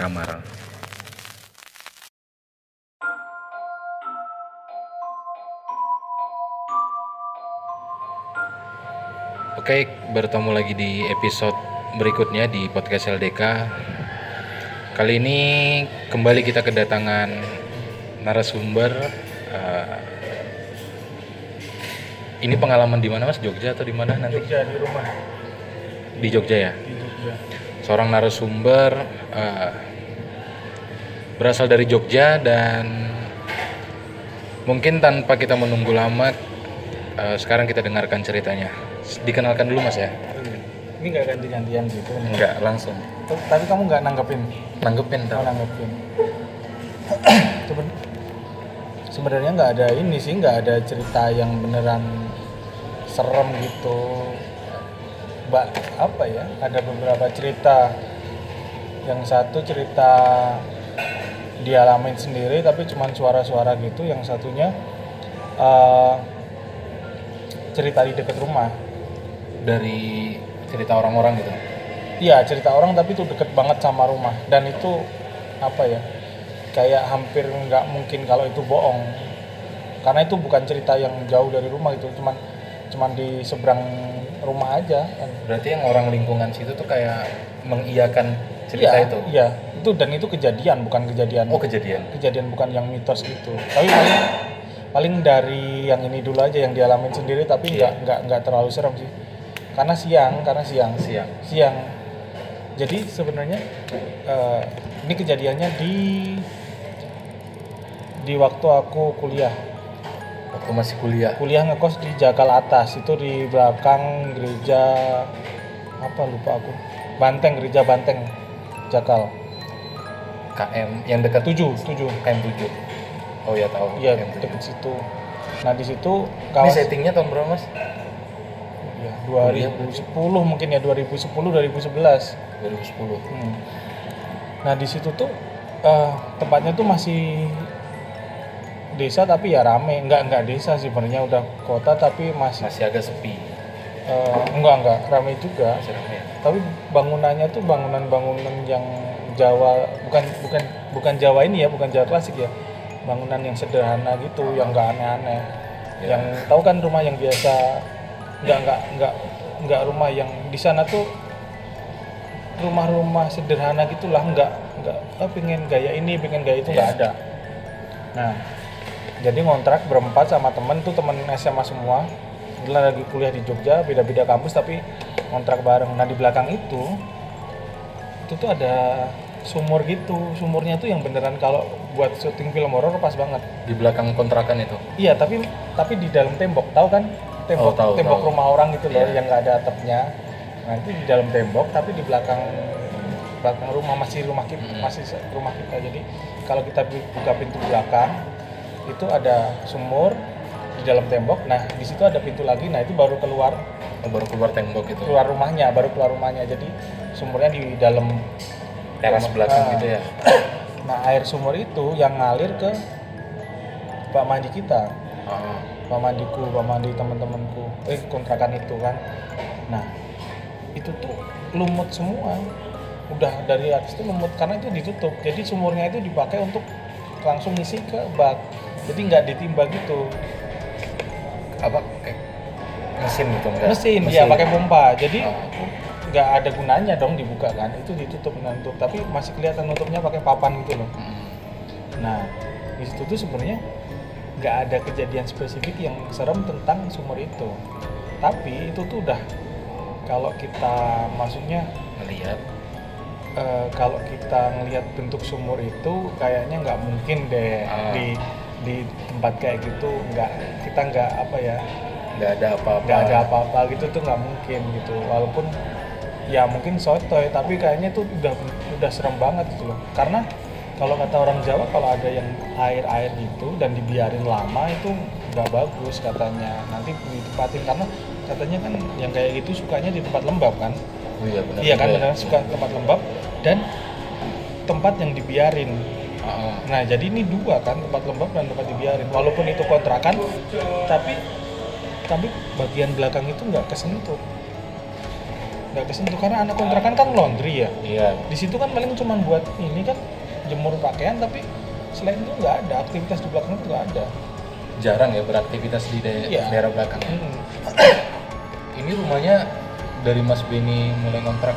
kamar. Oke, bertemu lagi di episode berikutnya di podcast LDK. Kali ini kembali kita kedatangan narasumber. eh, ini pengalaman di mana Mas? Jogja atau di mana nanti? Jogja di rumah Di Jogja ya. di Jogja. Seorang narasumber eh, berasal dari Jogja dan mungkin tanpa kita menunggu lama, eh, sekarang kita dengarkan ceritanya. Dikenalkan dulu Mas ya. Ini nggak ganti-gantian gitu. nih. Enggak, langsung. Tuh, Tapi kamu nggak nanggepin? Nanggepin Oh, tau. nanggepin. Seben- Sebenarnya nggak ada ini sih, nggak ada cerita yang beneran serem gitu. Mbak, apa ya? Ada beberapa cerita. Yang satu cerita dialamin sendiri tapi cuman suara-suara gitu. Yang satunya eh, cerita di dekat rumah. Dari cerita orang-orang gitu. Iya cerita orang tapi itu deket banget sama rumah dan itu apa ya kayak hampir nggak mungkin kalau itu bohong karena itu bukan cerita yang jauh dari rumah itu cuman cuman di seberang rumah aja kan. Berarti yang orang lingkungan situ tuh kayak mengiyakan cerita Iya, itu. iya itu dan itu kejadian bukan kejadian Oh kejadian. kejadian bukan yang mitos gitu tapi paling paling dari yang ini dulu aja yang dialamin sendiri tapi Iya. nggak nggak nggak terlalu serem sih karena siang karena siang Siang. siang jadi sebenarnya eh, ini kejadiannya di di waktu aku kuliah Waktu masih kuliah. kuliah ngekos di Jakal Atas itu di belakang gereja apa lupa aku Banteng gereja Banteng Jakal KM yang dekat tujuh tujuh KM 7. Oh ya tahu. iya KM 7. deket situ nah di situ Ini kawas settingnya tahun berapa Mas? ya, 2010 mungkin ya 2010 2011 2010. Hmm. Nah di situ tuh eh, tempatnya tuh masih desa tapi ya rame, enggak enggak desa sih sebenarnya udah kota tapi masih Masih agak sepi. Eh, enggak enggak rame juga. Masih ramai ya? Tapi bangunannya tuh bangunan-bangunan yang Jawa bukan bukan bukan Jawa ini ya, bukan Jawa klasik ya. Bangunan yang sederhana gitu, yang enggak aneh-aneh. Ya. Yang tahu kan rumah yang biasa enggak enggak enggak enggak rumah yang di sana tuh rumah-rumah sederhana gitulah enggak enggak ah, pengen gaya ini pengen gaya itu enggak Iya. ada nah jadi ngontrak berempat sama temen tuh temen SMA semua Kebetulan lagi kuliah di Jogja beda-beda kampus tapi ngontrak bareng nah di belakang itu itu tuh ada sumur gitu sumurnya tuh yang beneran kalau buat syuting film horor pas banget Di belakang kontrakan itu. iya tapi tapi di dalam tembok tahu kan tembok Oh, tahu, tembok tahu. rumah orang gitu loh Iya. yang nggak ada atapnya nah itu di dalam tembok tapi di belakang belakang rumah masih rumah kita Hmm. masih rumah kita jadi kalau kita bu- buka pintu belakang itu ada sumur di dalam tembok nah di situ ada pintu lagi nah itu baru keluar Oh, baru keluar tembok itu. keluar rumahnya baru keluar rumahnya jadi sumurnya di dalam Teras belakang Ah. gitu ya. nah air sumur itu yang ngalir ke Pak Mandi kita Oh. Pak Mandiku, Pak Mandi teman-temanku, eh kontrakan itu kan. Nah, itu tuh lumut semua. Udah dari atas itu lumut karena itu ditutup. Jadi sumurnya itu dipakai untuk langsung ngisi ke bak. Jadi nggak ditimba gitu. Apa kayak mesin gitu enggak? Mesin, ya pakai pompa. Jadi Oh. nggak ada gunanya dong dibuka kan. Itu ditutup nutup, tapi masih kelihatan nutupnya pakai papan gitu loh. Mm. Nah, di situ tuh sebenarnya nggak ada kejadian spesifik yang serem tentang sumur itu. Tapi itu tuh udah kalau kita maksudnya Melihat. eh, kalau kita ngelihat bentuk sumur itu kayaknya nggak mungkin deh Ah. di di tempat kayak gitu nggak kita nggak apa ya nggak ada apa-apa. nggak ada apa-apa gitu tuh nggak mungkin gitu walaupun ya mungkin sotoy tapi kayaknya tuh udah udah serem banget gitu loh karena kalau kata orang Jawa kalau ada yang air-air gitu dan dibiarin lama itu nggak bagus katanya nanti ditempatin karena katanya kan yang kayak gitu sukanya di tempat lembab kan Oh iya benar. iya kan ya. benar suka tempat lembab dan tempat yang dibiarin Ah. Nah, jadi ini dua kan, tempat lembab dan tempat dibiarin. Walaupun itu kontrakan, tapi tapi bagian belakang itu nggak kesentuh. nggak kesentuh karena anak kontrakan kan laundry ya iya di situ kan paling cuma buat ini kan jemur pakaian tapi selain itu nggak ada aktivitas di belakang itu nggak ada jarang ya beraktivitas di da- Iya. daerah belakang Hmm. ini rumahnya dari Mas Beni mulai kontrak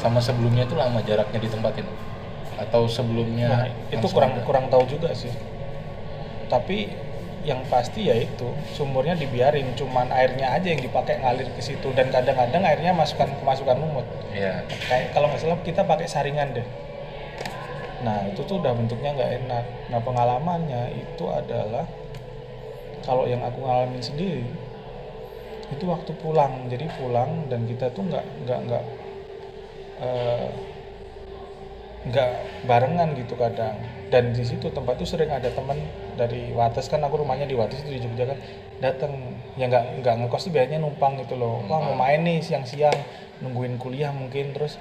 sama sebelumnya itu lama jaraknya ditempatin atau sebelumnya Nah, itu kurang ada? kurang tahu juga sih. Tapi yang pasti ya itu sumurnya dibiarin cuman airnya aja yang dipakai ngalir ke situ. Dan kadang-kadang airnya masukkan kemasukan lumut. Iya. kayak kalau nggak salah kita pakai saringan deh. Nah itu tuh udah bentuknya nggak enak. Nah pengalamannya itu adalah kalau yang aku ngalamin sendiri itu waktu pulang. Jadi pulang dan kita tuh nggak nggak nggak eh, nggak barengan gitu kadang. Dan di situ tempat itu sering ada teman dari Wates. Kan aku rumahnya di Wates itu di Jogja kan. Datang ya nggak nggak ngekos tuh biasanya numpang gitu loh. Wah mau main nih siang-siang. Nungguin kuliah mungkin terus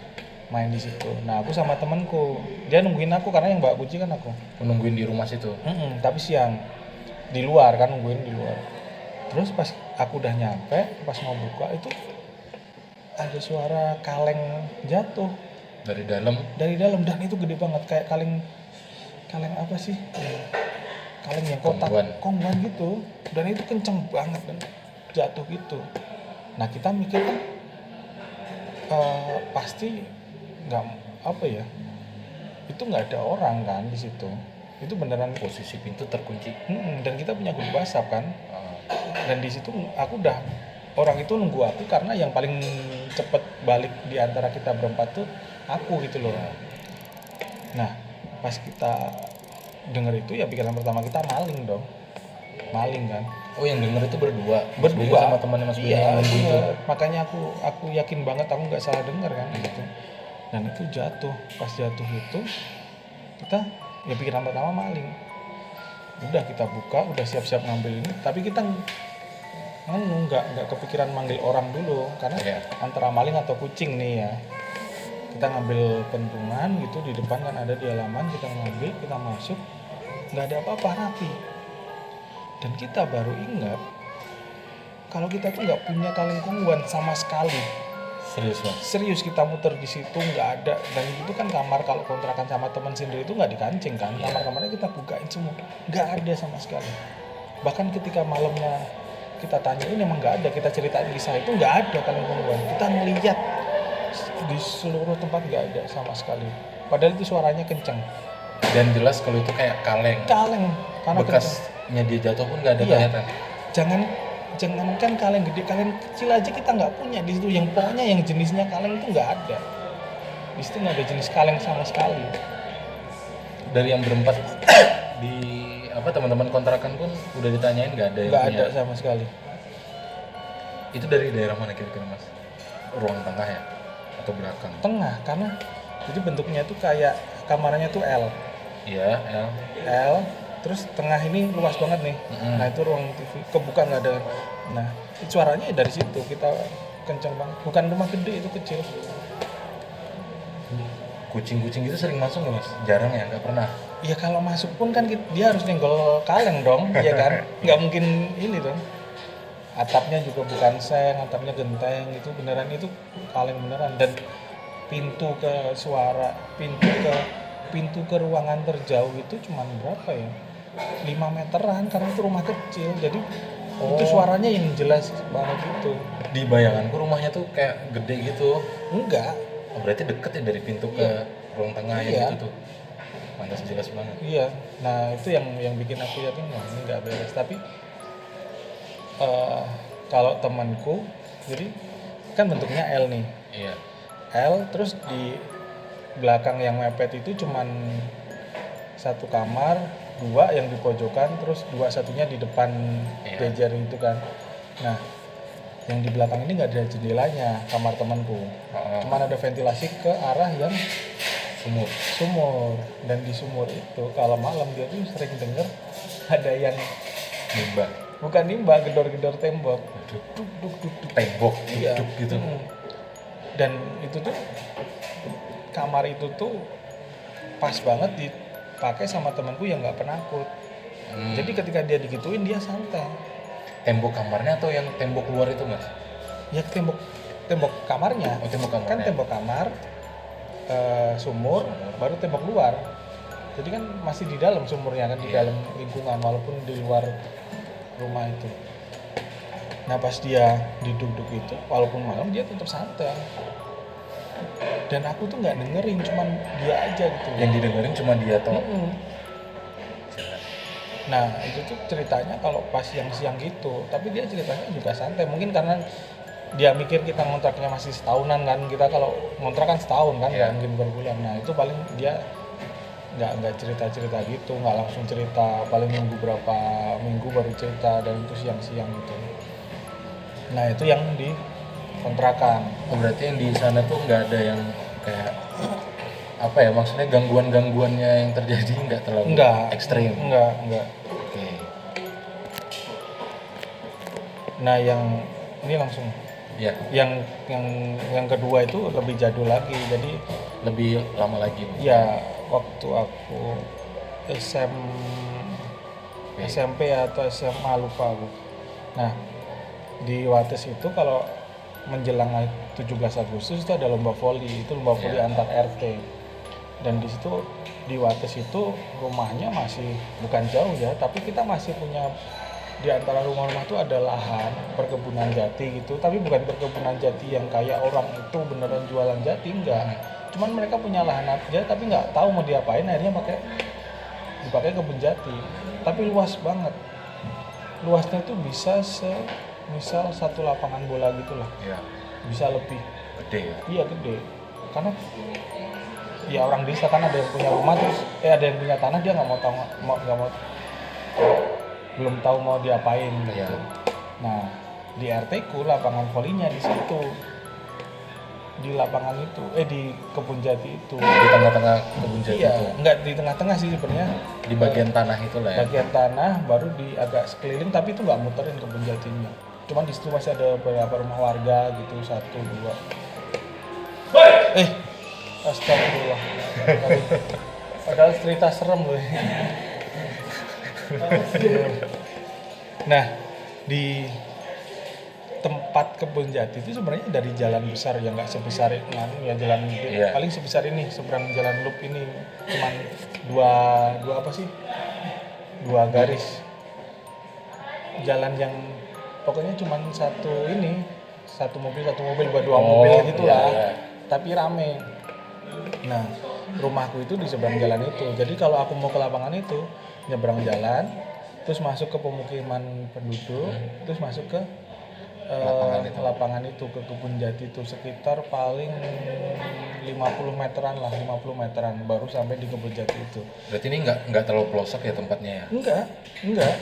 main di situ. Nah aku sama temanku dia nungguin aku karena yang bawa kunci kan aku. Menungguin di rumah situ? Mm-mm, tapi siang. Di luar kan nungguin di luar. Terus pas aku udah nyampe pas mau buka itu ada suara kaleng jatuh dari dalam. Dari dalam dan itu gede banget kayak kaleng kaleng apa sih? Kaleng yang kotak Kongguan. kongguan gitu. Dan itu kenceng banget dan jatuh gitu. Nah kita mikir kan eh, pasti nggak apa ya itu nggak ada orang kan di situ. Itu beneran posisi pintu terkunci. Mm-mm, dan kita punya grup WhatsApp kan. Ah, dan di situ aku udah orang itu nunggu aku karena yang paling cepet balik di antara kita berempat tuh aku gitu loh. Nah pas kita denger itu ya pikiran pertama kita maling dong. Maling kan. Oh yang denger itu berdua? Berdua. sama temannya Mas iya, itu iya. makanya aku aku yakin banget aku nggak salah dengar kan gitu. Dan itu jatuh. Pas jatuh itu kita ya pikiran pertama maling. Udah kita buka udah siap-siap ngambil ini tapi kita nggak nggak kepikiran manggil orang dulu. Karena Iya. antara maling atau kucing nih ya kita ngambil pentungan gitu di depan kan ada di halaman kita ngambil kita masuk nggak ada apa-apa rapi. Dan kita baru ingat kalau kita tuh nggak punya kaleng kungguan sama sekali. Serius mas? Serius kita muter di situ nggak ada. Dan itu kan kamar kalau kontrakan sama teman sendiri itu nggak dikancing kan? Iya. kamar-kamarnya kita bukain semua. Nggak ada sama sekali. Bahkan ketika malamnya kita tanyain emang nggak ada? Kita ceritain kisah itu nggak ada kaleng kungguan kita ngeliat di seluruh tempat nggak ada sama sekali. Padahal itu suaranya kenceng. Dan jelas kalau itu kayak kaleng. Kaleng karena kenceng. bekasnya dia jatuh pun nggak ada Iya. kelihatan. Jangan jangankan kaleng gede kaleng kecil aja kita nggak punya di situ. Yang pokoknya yang jenisnya kaleng itu nggak ada. Di situ nggak ada jenis kaleng sama sekali. Dari yang berempat di apa teman-teman kontrakan pun udah ditanyain nggak ada yang nggak punya. ada sama sekali. Itu dari daerah mana kira-kira mas? Ruang tengah ya atau belakang? Tengah karena jadi bentuknya tuh kayak kamarnya tuh L. Iya ya L terus tengah ini luas banget nih. Mm-mm. nah itu ruang TV kebuka nggak ada. Nah suaranya ya dari situ kita kenceng banget. Bukan rumah gede itu kecil. Kucing-kucing itu sering masuk nggak mas? Jarang ya nggak pernah? Ya kalau masuk pun kan dia harus nyenggol kaleng dong ya kan? Nggak mungkin ini dong atapnya juga bukan seng atapnya genteng itu beneran itu kaleng beneran. Dan pintu ke suara pintu ke pintu ke ruangan terjauh itu cuman berapa ya? 5 meteran karena itu rumah kecil. Jadi itu Oh. suaranya yang jelas banget itu. Di bayanganku rumahnya tuh kayak gede gitu. Enggak. Oh, berarti deket ya dari pintu ke Iya. ruang tengah Iya. yang itu tuh. Pantas jelas banget. Iya, nah itu yang yang bikin aku yakin wah ini nggak beres. Tapi eh, kalau temanku, jadi kan bentuknya L nih, iya. L terus di belakang yang mepet itu cuman satu kamar, dua yang di pojokan, terus dua satunya di depan Iya. bejer itu kan. Nah, yang di belakang ini nggak ada jendelanya kamar temanku, oh, cuman ada ventilasi ke arah yang sumur. sumur. Dan di sumur itu kalau malam dia tuh sering denger ada yang limbah bukan nimba gedor-gedor tembok duk duk duk duk duk tembok Iya. duk gitu Mm. dan itu tuh kamar itu tuh pas banget dipakai sama temanku yang nggak penakut Hmm. jadi ketika dia digituin dia santai tembok kamarnya atau yang tembok luar itu mas ya tembok tembok kamarnya Oh, tembok kan kamarnya. tembok kamar eh, sumur baru tembok luar jadi kan masih di dalam sumurnya kan di Iya. dalam lingkungan walaupun di luar rumah itu nah pas dia duduk-duduk itu walaupun malam dia tetap santai dan aku tuh nggak dengerin cuman dia aja gitu yang didengerin cuma dia toh Mm-mm. Nah itu tuh ceritanya kalau pas yang siang gitu, tapi dia ceritanya juga santai. Mungkin karena dia mikir kita ngontraknya masih setahunan kan, kita kalau ngontrak kan setahun kan, nggak mungkin berbulan. Nah itu paling dia nggak nggak cerita cerita gitu, nggak langsung cerita. Paling nunggu berapa minggu baru cerita dan itu siang-siang gitu. Nah itu yang di kontrakan. oh, berarti yang di sana tuh nggak ada yang kayak apa ya maksudnya gangguan-gangguannya yang terjadi nggak terlalu Enggak, ekstrim Enggak, enggak. oke Nah yang ini langsung ya yang yang yang kedua itu lebih jadul lagi jadi lebih lama lagi ya waktu aku SM. SMP atau SMA lupa aku nah di Wates itu kalau menjelang 17 Agustus itu ada lomba voli itu lomba voli Ya. antar RT dan di situ di Wates itu rumahnya masih bukan jauh ya tapi kita masih punya di antara rumah-rumah itu ada lahan perkebunan jati gitu tapi bukan perkebunan jati yang kayak orang itu beneran jualan jati enggak cuman mereka punya lahan aja tapi nggak tahu mau diapain akhirnya pakai dipakai kebun jati. Tapi luas banget. Luasnya tuh bisa se misal satu lapangan bola gitulah. Ya bisa lebih. Gede ya? Iya gede. Karena ya orang desa kan ada yang punya rumah terus eh ada yang punya tanah dia nggak mau tahu mau nggak mau belum tahu mau diapain gitu. Nah di RT ku lapangan volinya di situ di lapangan itu eh di kebun jati itu. Di tengah-tengah kebun jati iya itu. nggak di tengah-tengah sih sebenarnya. Di bagian tanah itu lah ya. Bagian tanah baru di agak sekeliling tapi itu nggak muterin kebun jatinya. Cuman di situ masih ada beberapa rumah warga gitu satu dua. Eh astagfirullah. Padahal cerita serem loh nah di tempat kebun jati itu sebenarnya dari jalan besar yang nggak sebesar yang ya jalan Iya. paling sebesar ini seberang jalan loop ini cuman dua dua apa sih? Dua garis. Jalan yang pokoknya cuman satu ini satu mobil satu mobil buat dua Oh, mobil gitu iya, lah. iya. tapi rame. Nah rumahku itu di seberang jalan itu. Jadi kalau aku mau ke lapangan itu nyebrang jalan terus masuk ke pemukiman penduduk terus masuk ke Lapangan itu. lapangan itu ke kebun jati itu sekitar paling 50 meteran lah 50 meteran baru sampai di kebun jati itu. Berarti ini nggak nggak terlalu pelosok ya tempatnya ya? Enggak enggak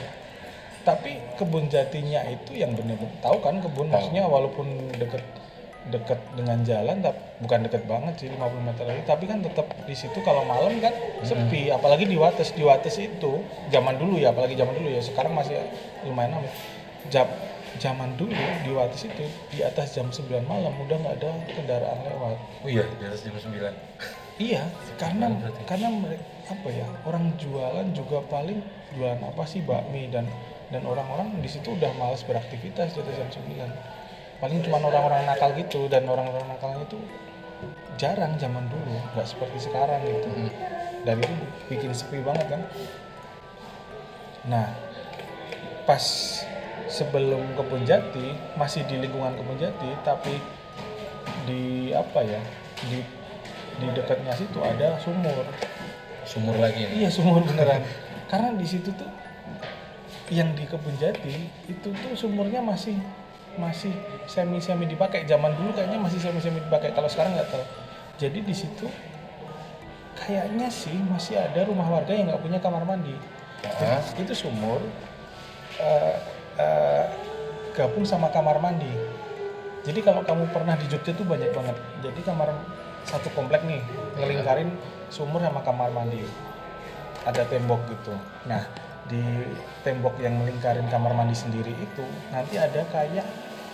tapi kebun jatinya itu yang benar-benar tahu kan kebun Tahu. maksudnya walaupun deket deket dengan jalan tapi bukan deket banget sih 50 meter lagi. Tapi kan tetap di situ kalau malam kan sepi apalagi di Wates. Di Wates itu zaman dulu ya apalagi zaman dulu ya sekarang masih lumayan amat zaman dulu di Wates itu di atas jam 9 malam udah nggak ada kendaraan lewat. Oh iya di atas jam 9 Iya, karena karena mereka apa ya orang jualan juga paling jualan apa sih bakmi dan dan orang-orang di situ udah malas beraktivitas di atas jam 9 paling cuma orang-orang nakal gitu dan orang-orang nakalnya itu jarang zaman dulu nggak seperti sekarang gitu. Hmm. dan itu bikin sepi banget kan. Nah pas sebelum kebun jati masih di lingkungan kebun jati tapi di apa ya di di dekatnya situ ada sumur. Sumur lagi nih iya sumur beneran. Karena di situ tuh yang di kebun jati itu tuh sumurnya masih masih semi semi dipakai. Zaman dulu kayaknya masih semi semi dipakai kalau sekarang nggak tahu. Jadi di situ kayaknya sih masih ada rumah warga yang nggak punya kamar mandi. Ah. Jadi, itu sumur eh, eh, gabung sama kamar mandi. Jadi kalau kamu pernah di Jogja tuh banyak banget. Jadi kamar satu komplek nih ngelingkarin sumur sama kamar mandi. Ada tembok gitu. Nah di tembok yang melingkarin kamar mandi sendiri itu nanti ada kayak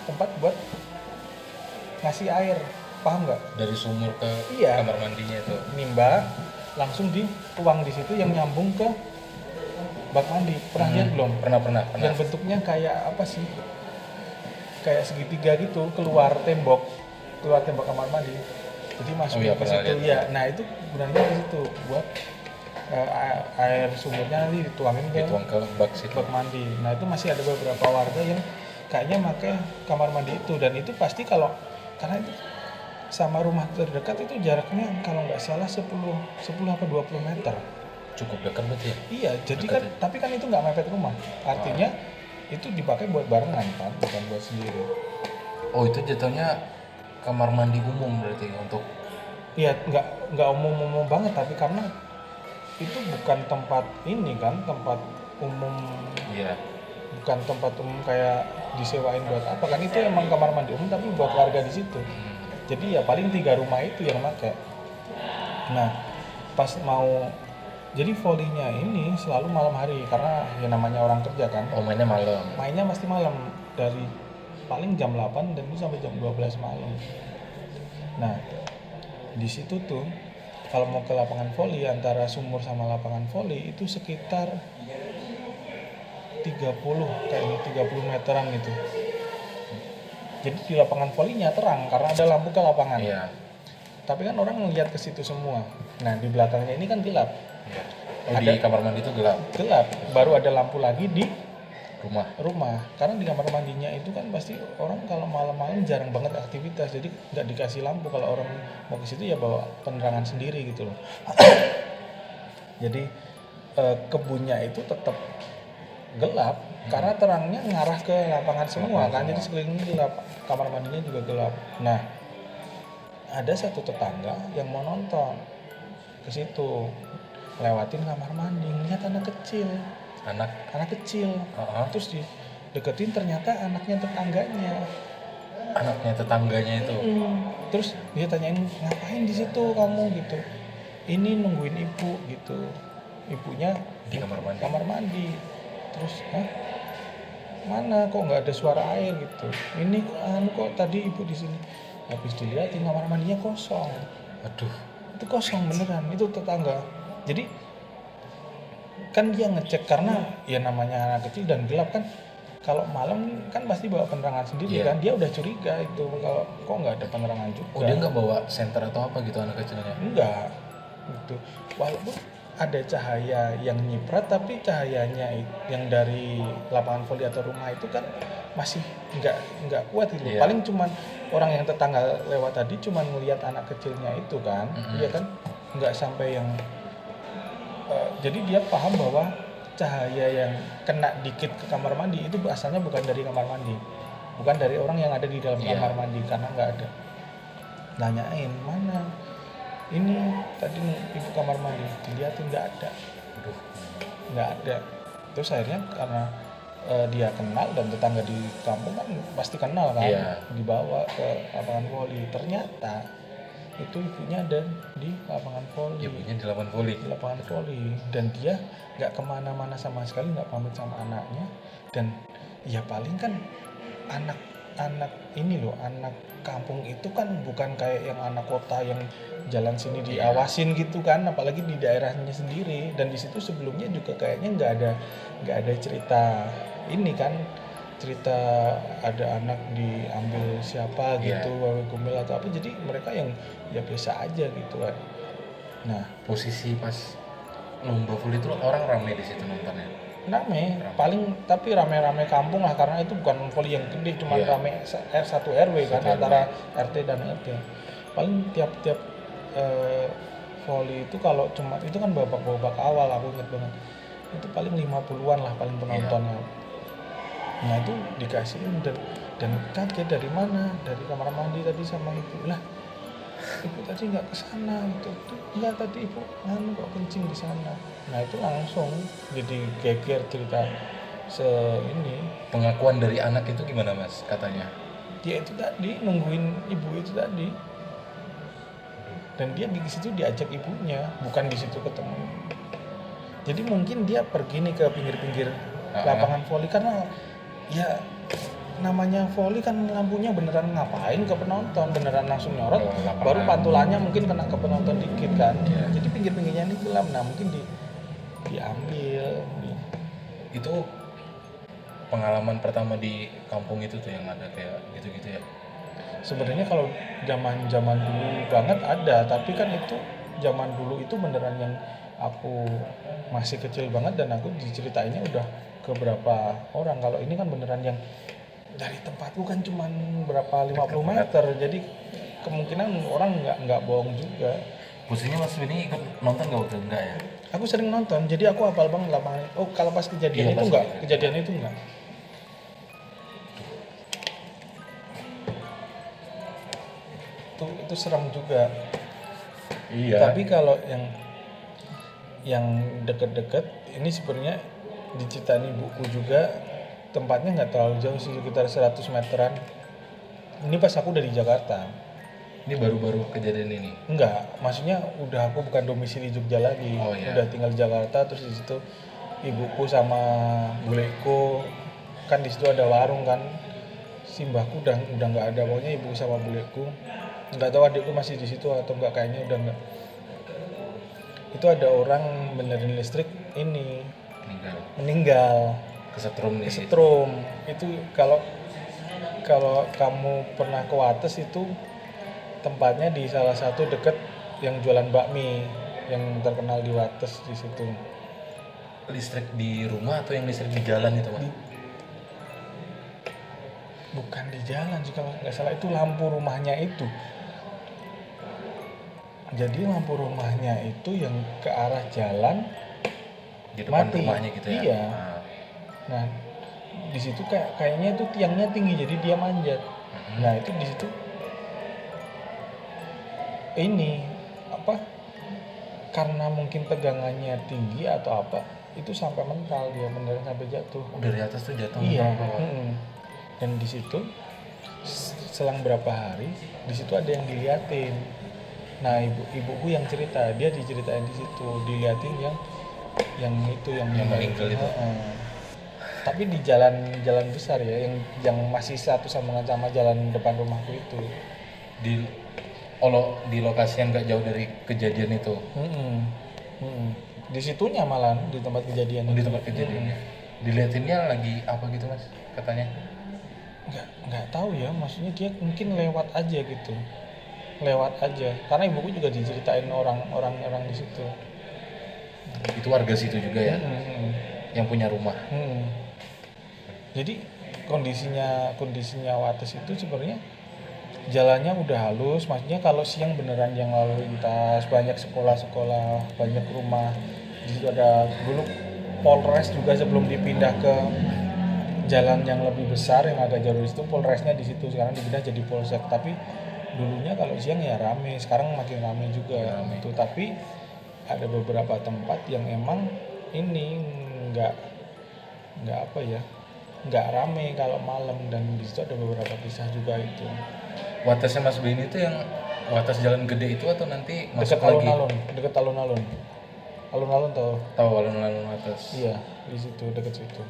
tempat buat ngasih air. Paham nggak? Dari sumur ke Iya. kamar mandinya itu. Nimba langsung dituang di situ yang nyambung ke bak mandi. Pernah lihat belum? Pernah pernah pernah. Yang bentuknya kayak apa sih? Kayak segitiga gitu keluar tembok. Keluar tembok kamar mandi. Jadi masuk Oh iya, ke situ. ya nah itu gunanya ke situ buat a- air sumurnya nanti dituangin ke dituang ke bak situ. bak mandi. Nah itu masih ada beberapa warga yang kayaknya pakai kamar mandi itu. Dan itu pasti kalau karena itu sama rumah terdekat itu jaraknya kalau nggak salah 10 10 apa 20 meter cukup dekat berarti ya Iya, jadi kan ya? tapi kan itu nggak mepet rumah. Artinya itu dipakai buat barengan kan, bukan buat sendiri. oh itu jatuhnya kamar mandi umum berarti untuk Iya, nggak nggak umum-umum banget tapi karena itu bukan tempat ini kan, tempat umum iya bukan tempat umum kayak disewain buat apa kan itu emang kamar mandi umum tapi buat warga di situ. Hmm. Jadi ya paling tiga rumah itu yang pakai. Nah, pas mau jadi volinya ini selalu malam hari karena ya namanya orang kerja kan. oh mainnya malam. Mainnya pasti malam dari paling jam 8 dan itu sampai jam 12 malam. Nah di situ tuh kalau mau ke lapangan voli antara sumur sama lapangan voli itu sekitar 30 kayaknya 30 meteran gitu. Jadi di lapangan volinya terang karena ada lampu ke lapangan. Iya. Tapi kan orang ngeliat ke situ semua nah di belakangnya ini kan gelap. Iya. Oh, di Ada- kamar mandi itu gelap. Gelap. Baru ada lampu lagi di rumah. rumah. Karena di kamar mandinya itu kan pasti orang kalau malam-malam jarang banget aktivitas. Jadi nggak dikasih lampu. Kalau orang mau ke situ ya bawa penerangan sendiri gitu loh. Jadi eh, kebunnya itu tetap gelap. Karena terangnya ngarah ke lapangan semua Lapangan kan. jadi semua. sekelilingnya gelap. Kamar mandinya juga gelap. Nah ada satu tetangga yang mau nonton ke situ. Lewatin kamar mandi lihat anak kecil. Anak? Anak kecil. Heeh. terus di deketin ternyata anaknya tetangganya. Anaknya tetangganya itu? Terus dia tanyain ngapain di situ kamu? Gitu. Ini nungguin ibu gitu. Ibunya Di kamar mandi. kamar mandi. Terus Hah? mana? Kok nggak ada suara air? Gitu. Ini anu kok tadi ibu di sini? Habis dilihatin kamar mandinya kosong. Aduh itu kosong beneran itu tetangga. Jadi kan dia ngecek karena ya namanya anak kecil dan gelap kan kalau malam kan pasti bawa penerangan sendiri Iya. kan dia udah curiga itu kalau kok nggak ada penerangan juga. Oh dia nggak bawa senter atau apa gitu anak kecilnya? Enggak gitu. Walaupun ada cahaya yang nyiprat tapi cahayanya yang dari lapangan voli atau rumah itu kan masih nggak nggak kuat gitu. Iya. paling cuman orang yang tetangga lewat tadi cuman ngelihat anak kecilnya itu kan Mhm. iya kan? Nggak sampai yang eh, jadi dia paham bahwa cahaya yang kena dikit ke kamar mandi itu asalnya bukan dari kamar mandi. Bukan dari orang yang ada di dalam Iya. kamar mandi karena nggak ada. Nanyain mana? Ini tadi ibu kamar mandi. Dilihatin nggak ada. Nggak ada. Terus akhirnya karena eh, dia kenal dan tetangga di kampung kan pasti kenal kan. Iya. dibawa ke lapangan voli. Ternyata itu ibunya ada di lapangan voli. Ibunya di lapangan voli? Di lapangan voli. Dan dia nggak ke mana-mana sama sekali nggak pamit sama anaknya. Dan ya paling kan anak-anak ini loh anak kampung itu kan bukan kayak yang anak kota yang jalan sini Iya. diawasin gitu kan. Apalagi di daerahnya sendiri. Dan di situ sebelumnya juga kayaknya nggak ada nggak ada cerita ini kan cerita ada anak diambil siapa Iya. gitu wawe kumpul atau apa jadi mereka yang ya biasa aja gitu kan nah posisi pas lomba voli itu orang rame di situ nontonnya rame Rame. paling tapi rame-rame kampung lah karena itu bukan voli yang gede cuma Iya. rame R 1 RW kan Satu RW. antara RT dan RT paling tiap-tiap eh, voli itu kalau cuma itu kan babak-babak awal aku inget banget itu paling 50-an lah paling penontonnya nah itu dikasihin dan dan kaget dari mana? Dari kamar mandi tadi sama ibu. Lah ibu tadi nggak ke sana gitu. Tuh nggak tadi ibu anu kok kencing di sana. Nah itu langsung jadi geger cerita se ini. Pengakuan dari anak itu gimana mas katanya? Dia itu tadi nungguin ibu itu tadi. Dan dia di situ diajak ibunya bukan di situ ketemu. Jadi mungkin dia pergi nih ke pinggir-pinggir lapangan voli karena ya namanya voli kan lampunya beneran ngapain ke penonton? Beneran langsung nyorot Oh, baru pantulannya mungkin kena ke penonton dikit kan? Iya. jadi pinggir-pinggirnya ini gelap. Nah mungkin di diambil. Di- itu pengalaman pertama di kampung itu tuh yang ada kayak gitu-gitu ya? Sebenarnya kalau zaman zaman dulu banget ada. Tapi kan itu zaman dulu itu beneran yang aku masih kecil banget dan aku diceritainnya udah ke berapa orang. Kalau ini kan beneran yang dari tempatku kan cuman berapa 50 Dekat meter. Jadi kemungkinan orang nggak nggak bohong juga. Posisinya Mas Beni ikut nonton nggak waktu enggak ya? aku sering nonton. Jadi aku hafal banget lapangan oh kalau pas kejadian Iya, itu enggak kejadian. kejadian itu enggak itu itu serem juga. Iya. tapi kalau yang yang deket-deket ini sebenarnya diceritain ibuku juga tempatnya nggak terlalu jauh sih sekitar 100 meteran ini pas aku udah di Jakarta ini baru-baru kejadian ini. Enggak, maksudnya udah aku bukan domisili Jogja lagi. Oh, iya. Udah tinggal di Jakarta terus di situ ibuku sama buleku kan di situ ada warung kan. Si mbahku udah udah nggak ada pokoknya ibu sama buleku. Nggak tahu adikku masih di situ atau enggak kayaknya udah enggak. Itu ada orang benerin listrik ini Meninggal. meninggal Kesetrum nih. kesetrum. Itu kalau kalau kamu pernah ke Wates itu tempatnya di salah satu deket yang jualan bakmi yang terkenal di Wates di situ. Listrik di rumah atau yang listrik di jalan itu, Mas? Di- bukan di jalan kalau nggak salah itu lampu rumahnya itu. Jadi lampu rumahnya itu yang ke arah jalan. Di depan Mati. rumahnya gitu ya. Iya. Ah. Nah di situ kayak kayaknya itu tiangnya tinggi jadi dia manjat. Mhm. Nah itu di situ ini apa karena mungkin tegangannya tinggi atau apa itu sampai mental dia beneran sampai jatuh. Oh, dari atas tuh jatuh Iya. mm-mm. Dan di situ selang berapa hari di situ ada yang diliatin. Nah ibu ibuku yang cerita dia diceritain di situ diliatin yang yang itu yang Yang meninggal itu. Heeh. Tapi di jalan jalan besar ya yang yang masih satu sambungan sama jalan depan rumahku itu. Di kalau di lokasi yang nggak jauh dari kejadian itu. Mm-mm. Mm-mm. Di situnya malah di tempat kejadian Oh, di tempat kejadiannya. Diliatinnya lagi apa gitu, Mas? Katanya. nggak nggak tahu ya maksudnya dia mungkin lewat aja gitu lewat aja. Karena ibuku juga diceritain orang orang di situ. Itu warga situ juga ya, Hmm, yang punya rumah. hmm. jadi kondisinya kondisinya Wates itu sebenarnya jalannya udah halus. Maksudnya kalau siang beneran yang lalu lintas banyak sekolah-sekolah banyak rumah di situ ada dulu Polres juga sebelum dipindah ke jalan yang lebih besar yang agak jauh di situ Polresnya di situ. Sekarang dipindah jadi Polsek. Tapi dulunya kalau siang ya rame sekarang makin rame juga Rame. itu tapi ada beberapa tempat yang emang ini nggak nggak apa ya nggak rame kalau malam dan di situ ada beberapa kisah juga itu Watasnya Mas Beni itu yang watas jalan gede itu atau nanti masuk dekat lagi? alun-alun dekat alun-alun alun-alun tau Tahu alun-alun atas. iya di situ dekat situ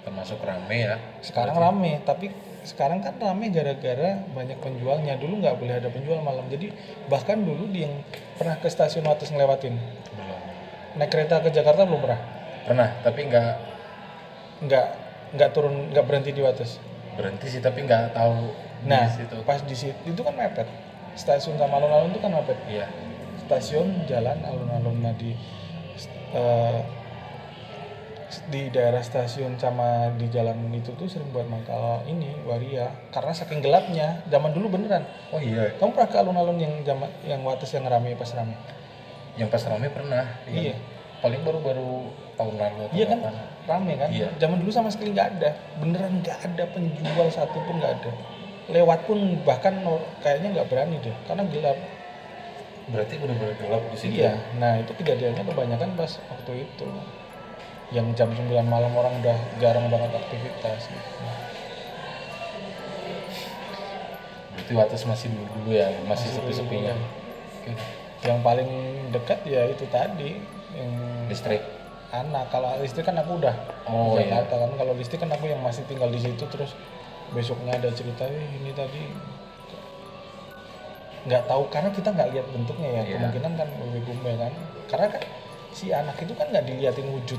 Termasuk rame ya. sekarang rame tapi sekarang kan rame gara-gara banyak penjualnya. Dulu nggak boleh ada penjual malam. Jadi bahkan dulu di yang pernah ke stasiun Wates ngelewatin. Belum. naik kereta ke Jakarta belum pernah? Pernah, tapi nggak. Nggak nggak turun nggak berhenti di Wates berhenti sih, tapi nggak tahu nah di situ. pas di situ itu kan mepet. Stasiun sama alun-alun itu kan mepet. Iya. stasiun jalan alun-alun nah di eh, di daerah stasiun sama di jalan itu tuh sering buat mangkal ini waria. Karena saking gelapnya zaman dulu beneran. Oh iya, kamu pernah ke alun-alun yang zaman yang wates yang rame pas rame? Yang pas rame pernah. Iya. Paling baru-baru tahun lalu iya kan? kapan. rame kan? Iya. zaman dulu sama sekali nggak ada. Beneran nggak ada penjual satu pun nggak ada. Lewat pun bahkan kayaknya nggak berani deh karena gelap. Berarti benar-benar gelap di situ. Iya, nah itu kejadiannya kebanyakan pas waktu itu yang jam 9 malam orang udah jarang banget aktivitas gitu. Berarti Wates masih dulu-dulu ya, masih Masih sepi-sepinya. Yang paling dekat ya itu tadi yang Listrik. anak. Kalau listrik kan aku udah Oh, di iya. Jakarta kan. Kalau listrik kan aku yang masih tinggal di situ terus besoknya ada cerita "Eh, ini tadi nggak tahu karena kita nggak lihat bentuknya ya Iya. kemungkinan kan lebih kan karena kan si anak itu kan nggak diliatin wujud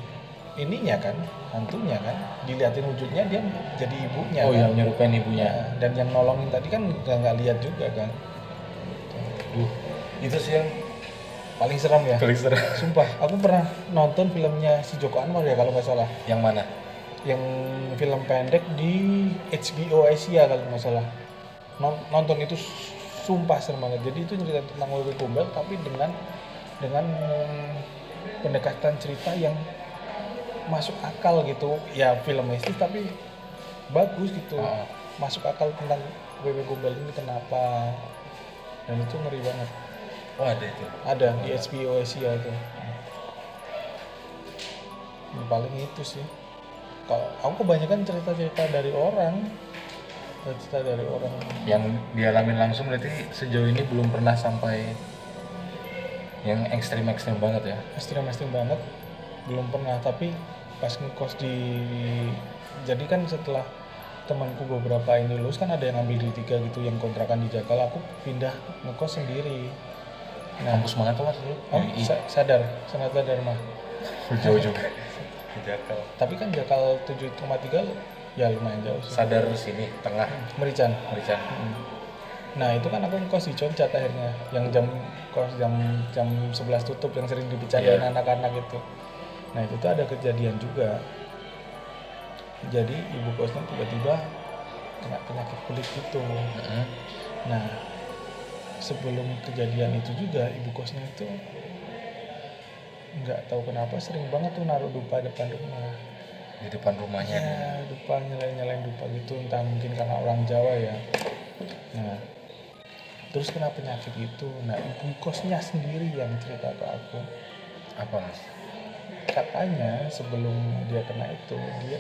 ininya kan hantunya kan. Diliatin wujudnya dia jadi ibunya oh kan? yang nyerupain ibunya. Ya, dan yang nolongin tadi kan nggak nggak lihat juga kan. Duh, itu sih yang paling serem ya. Paling serem. sumpah aku pernah nonton filmnya si Joko Anwar ya kalau nggak salah. Yang mana? Yang film pendek di HBO Asia kalau nggak salah. Non- nonton itu sumpah serem banget. Jadi itu cerita tentang Wewe Gombel tapi dengan dengan pendekatan cerita yang masuk akal gitu. Ya filmistis tapi bagus gitu. Oh. masuk akal tentang Wewe Gombel ini kenapa? Dan itu ngeri banget. Oh ada itu? Ada di HBO Asia itu. Yang paling itu sih. Kalau aku kebanyakan cerita-cerita dari orang. Cerita dari orang. Yang dialamin langsung berarti sejauh ini belum pernah sampai yang ekstrim ekstrim banget ya? Ekstrim ekstrim banget belum pernah tapi pas ngekos di jadi kan setelah temanku beberapa ini lulus kan ada yang ambil di tiga gitu yang kontrakan di Jakal aku pindah ngekos sendiri. Nah kampus mana tuh mas? Lu oh, sa- sadar sangat sadar mah jauh juga Jakal. Tapi kan Jakal 7,3 ya lumayan jauh sih. Sadar sini tengah. Merican. Merican. Mm. Nah itu kan aku ngekos di Concat akhirnya yang jam kos jam jam 11 tutup yang sering dibicarain Iya. anak-anak itu. Nah itu tuh ada kejadian juga. Jadi ibu kosnya tiba-tiba kena penyakit kulit gitu. Nah sebelum kejadian itu juga ibu kosnya itu nggak tahu kenapa sering banget tuh naruh dupa depan rumah. di depan rumahnya Ya, dupa nyalain nyalain dupa gitu entah mungkin karena orang Jawa ya. Nah, terus kena penyakit itu. Nah, ibu kosnya sendiri yang cerita ke aku. apa mas Katanya sebelum dia kena itu, dia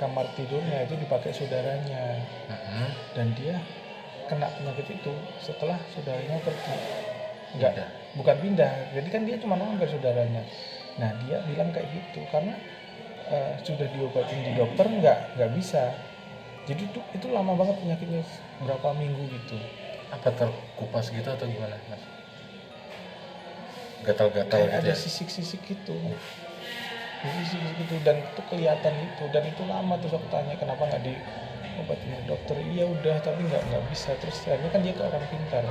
kamar tidurnya itu dipakai saudaranya Mm-mm. dan dia kena penyakit itu setelah saudaranya pergi. Enggak, Pindah. bukan pindah. Jadi kan dia cuma nongol saudaranya. Nah, dia bilang kayak gitu karena eh, sudah diobatin di dokter nggak nggak bisa. Jadi itu itu lama banget penyakitnya berapa minggu gitu. apa terkupas gitu atau gimana mas gatal-gatal gitu ada ya sisik-sisik gitu. Sisik-sisik gitu dan itu kelihatan gitu dan itu lama terus aku tanya kenapa nggak diobatin di dokter. Iya udah tapi nggak nggak bisa terus akhirnya kan dia ke orang pintar.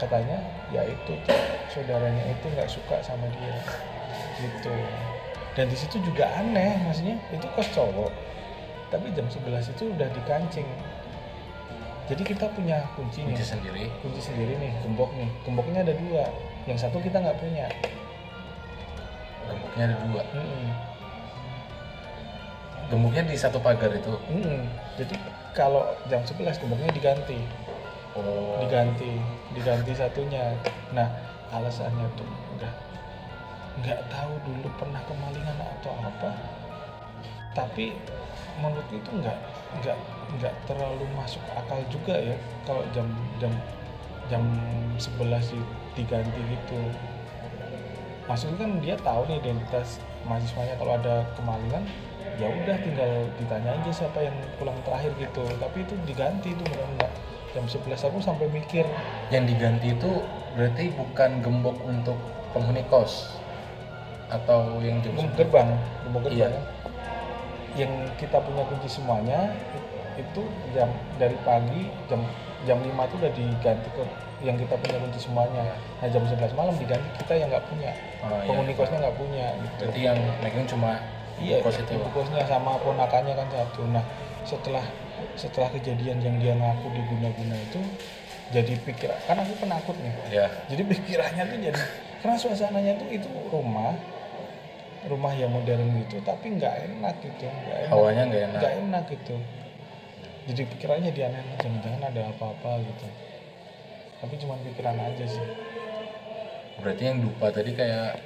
Katanya ya itu tuh, saudaranya itu nggak suka sama dia gitu. Dan di situ juga aneh maksudnya itu kos cowok. Tapi jam 11 itu udah dikancing. Jadi kita punya kunci nih. kunci sendiri kunci sendiri nih gembok nih gemboknya ada dua yang satu kita nggak punya. Gemboknya ada dua. Mm-mm. gemboknya di satu pagar itu? Mm-mm. jadi kalau jam 11 gemboknya diganti. Oh. Diganti. Diganti satunya. Nah alasannya tuh udah nggak tahu dulu pernah kemalingan atau apa. Tapi menurutku itu nggak nggak nggak terlalu masuk akal juga ya kalau jam jam jam 11 di- diganti gitu. Maksudnya kan dia tahu nih identitas mahasiswanya. Kalau ada kemalingan ya udah tinggal ditanya aja siapa yang pulang terakhir gitu. Tapi itu diganti itu benar-benar. Jam 11 aku sampai mikir yang diganti itu berarti bukan gembok untuk penghuni kos atau yang jam gembok gerbang gembok gerbang Iya. ya. yang kita punya kunci semuanya itu jam dari pagi jam jam 5 itu udah diganti ke yang kita punya kunci semuanya. Nah jam 11 malam diganti kita yang nggak punya. Oh, iya. penghuni kosnya nggak punya gitu. Berarti yang megang cuma iya kos itu. ibu kosnya sama ponakannya kan satu. Nah setelah setelah kejadian yang dia ngaku diguna-guna itu jadi pikir kan aku penakut nih. Ya jadi pikirannya tuh jadi karena suasananya tuh itu rumah rumah yang modern gitu tapi nggak enak gitu nggak enak. Hawanya nggak enak. Nggak enak gitu jadi pikirannya dia aneh jangan-jangan ada apa-apa gitu. Tapi cuma pikiran aja sih. Berarti yang dupa tadi kayak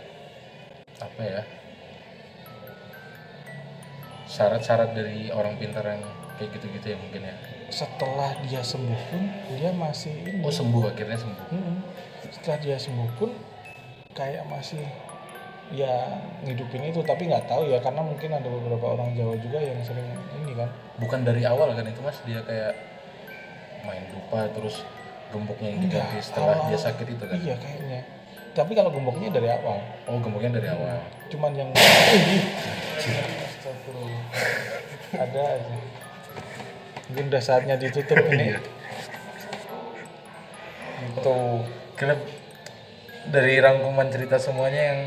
apa ya syarat-syarat dari orang pintar yang kayak gitu-gitu ya mungkin ya? Setelah dia sembuh pun dia masih ini. Oh sembuh akhirnya sembuh. Mm-mm. setelah dia sembuh pun kayak masih ya ngidupin itu tapi nggak tahu ya karena mungkin ada beberapa orang Jawa juga yang sering ini kan. Bukan dari awal kan itu mas? Dia kayak main dupa terus gemboknya yang diganti setelah dia awal- sakit itu kan? Iya kayaknya. Tapi kalau gemboknya dari awal. Oh, gemboknya dari awal. cuman yang ada aja. Mungkin udah saatnya ditutup ini. Itu karena dari rangkuman cerita semuanya yang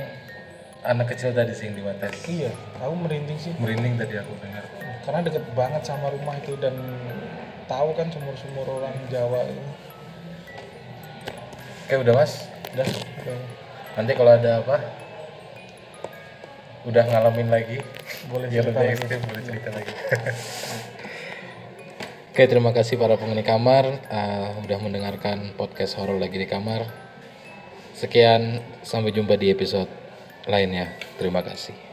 anak kecil tadi sih yang di Mates. iya aku merinding sih Merinding tadi aku dengar. karena deket banget sama rumah itu dan tahu kan sumur-sumur orang Jawa itu Oke, udah Mas. udah udah. Nanti kalau ada apa udah ngalamin lagi boleh biar cerita lagi. ekstrim boleh cerita lagi. Oke, terima kasih para penghuni kamar eh, udah mendengarkan podcast horor lagi di kamar. Sekian, sampai jumpa di episode lainnya. Terima kasih.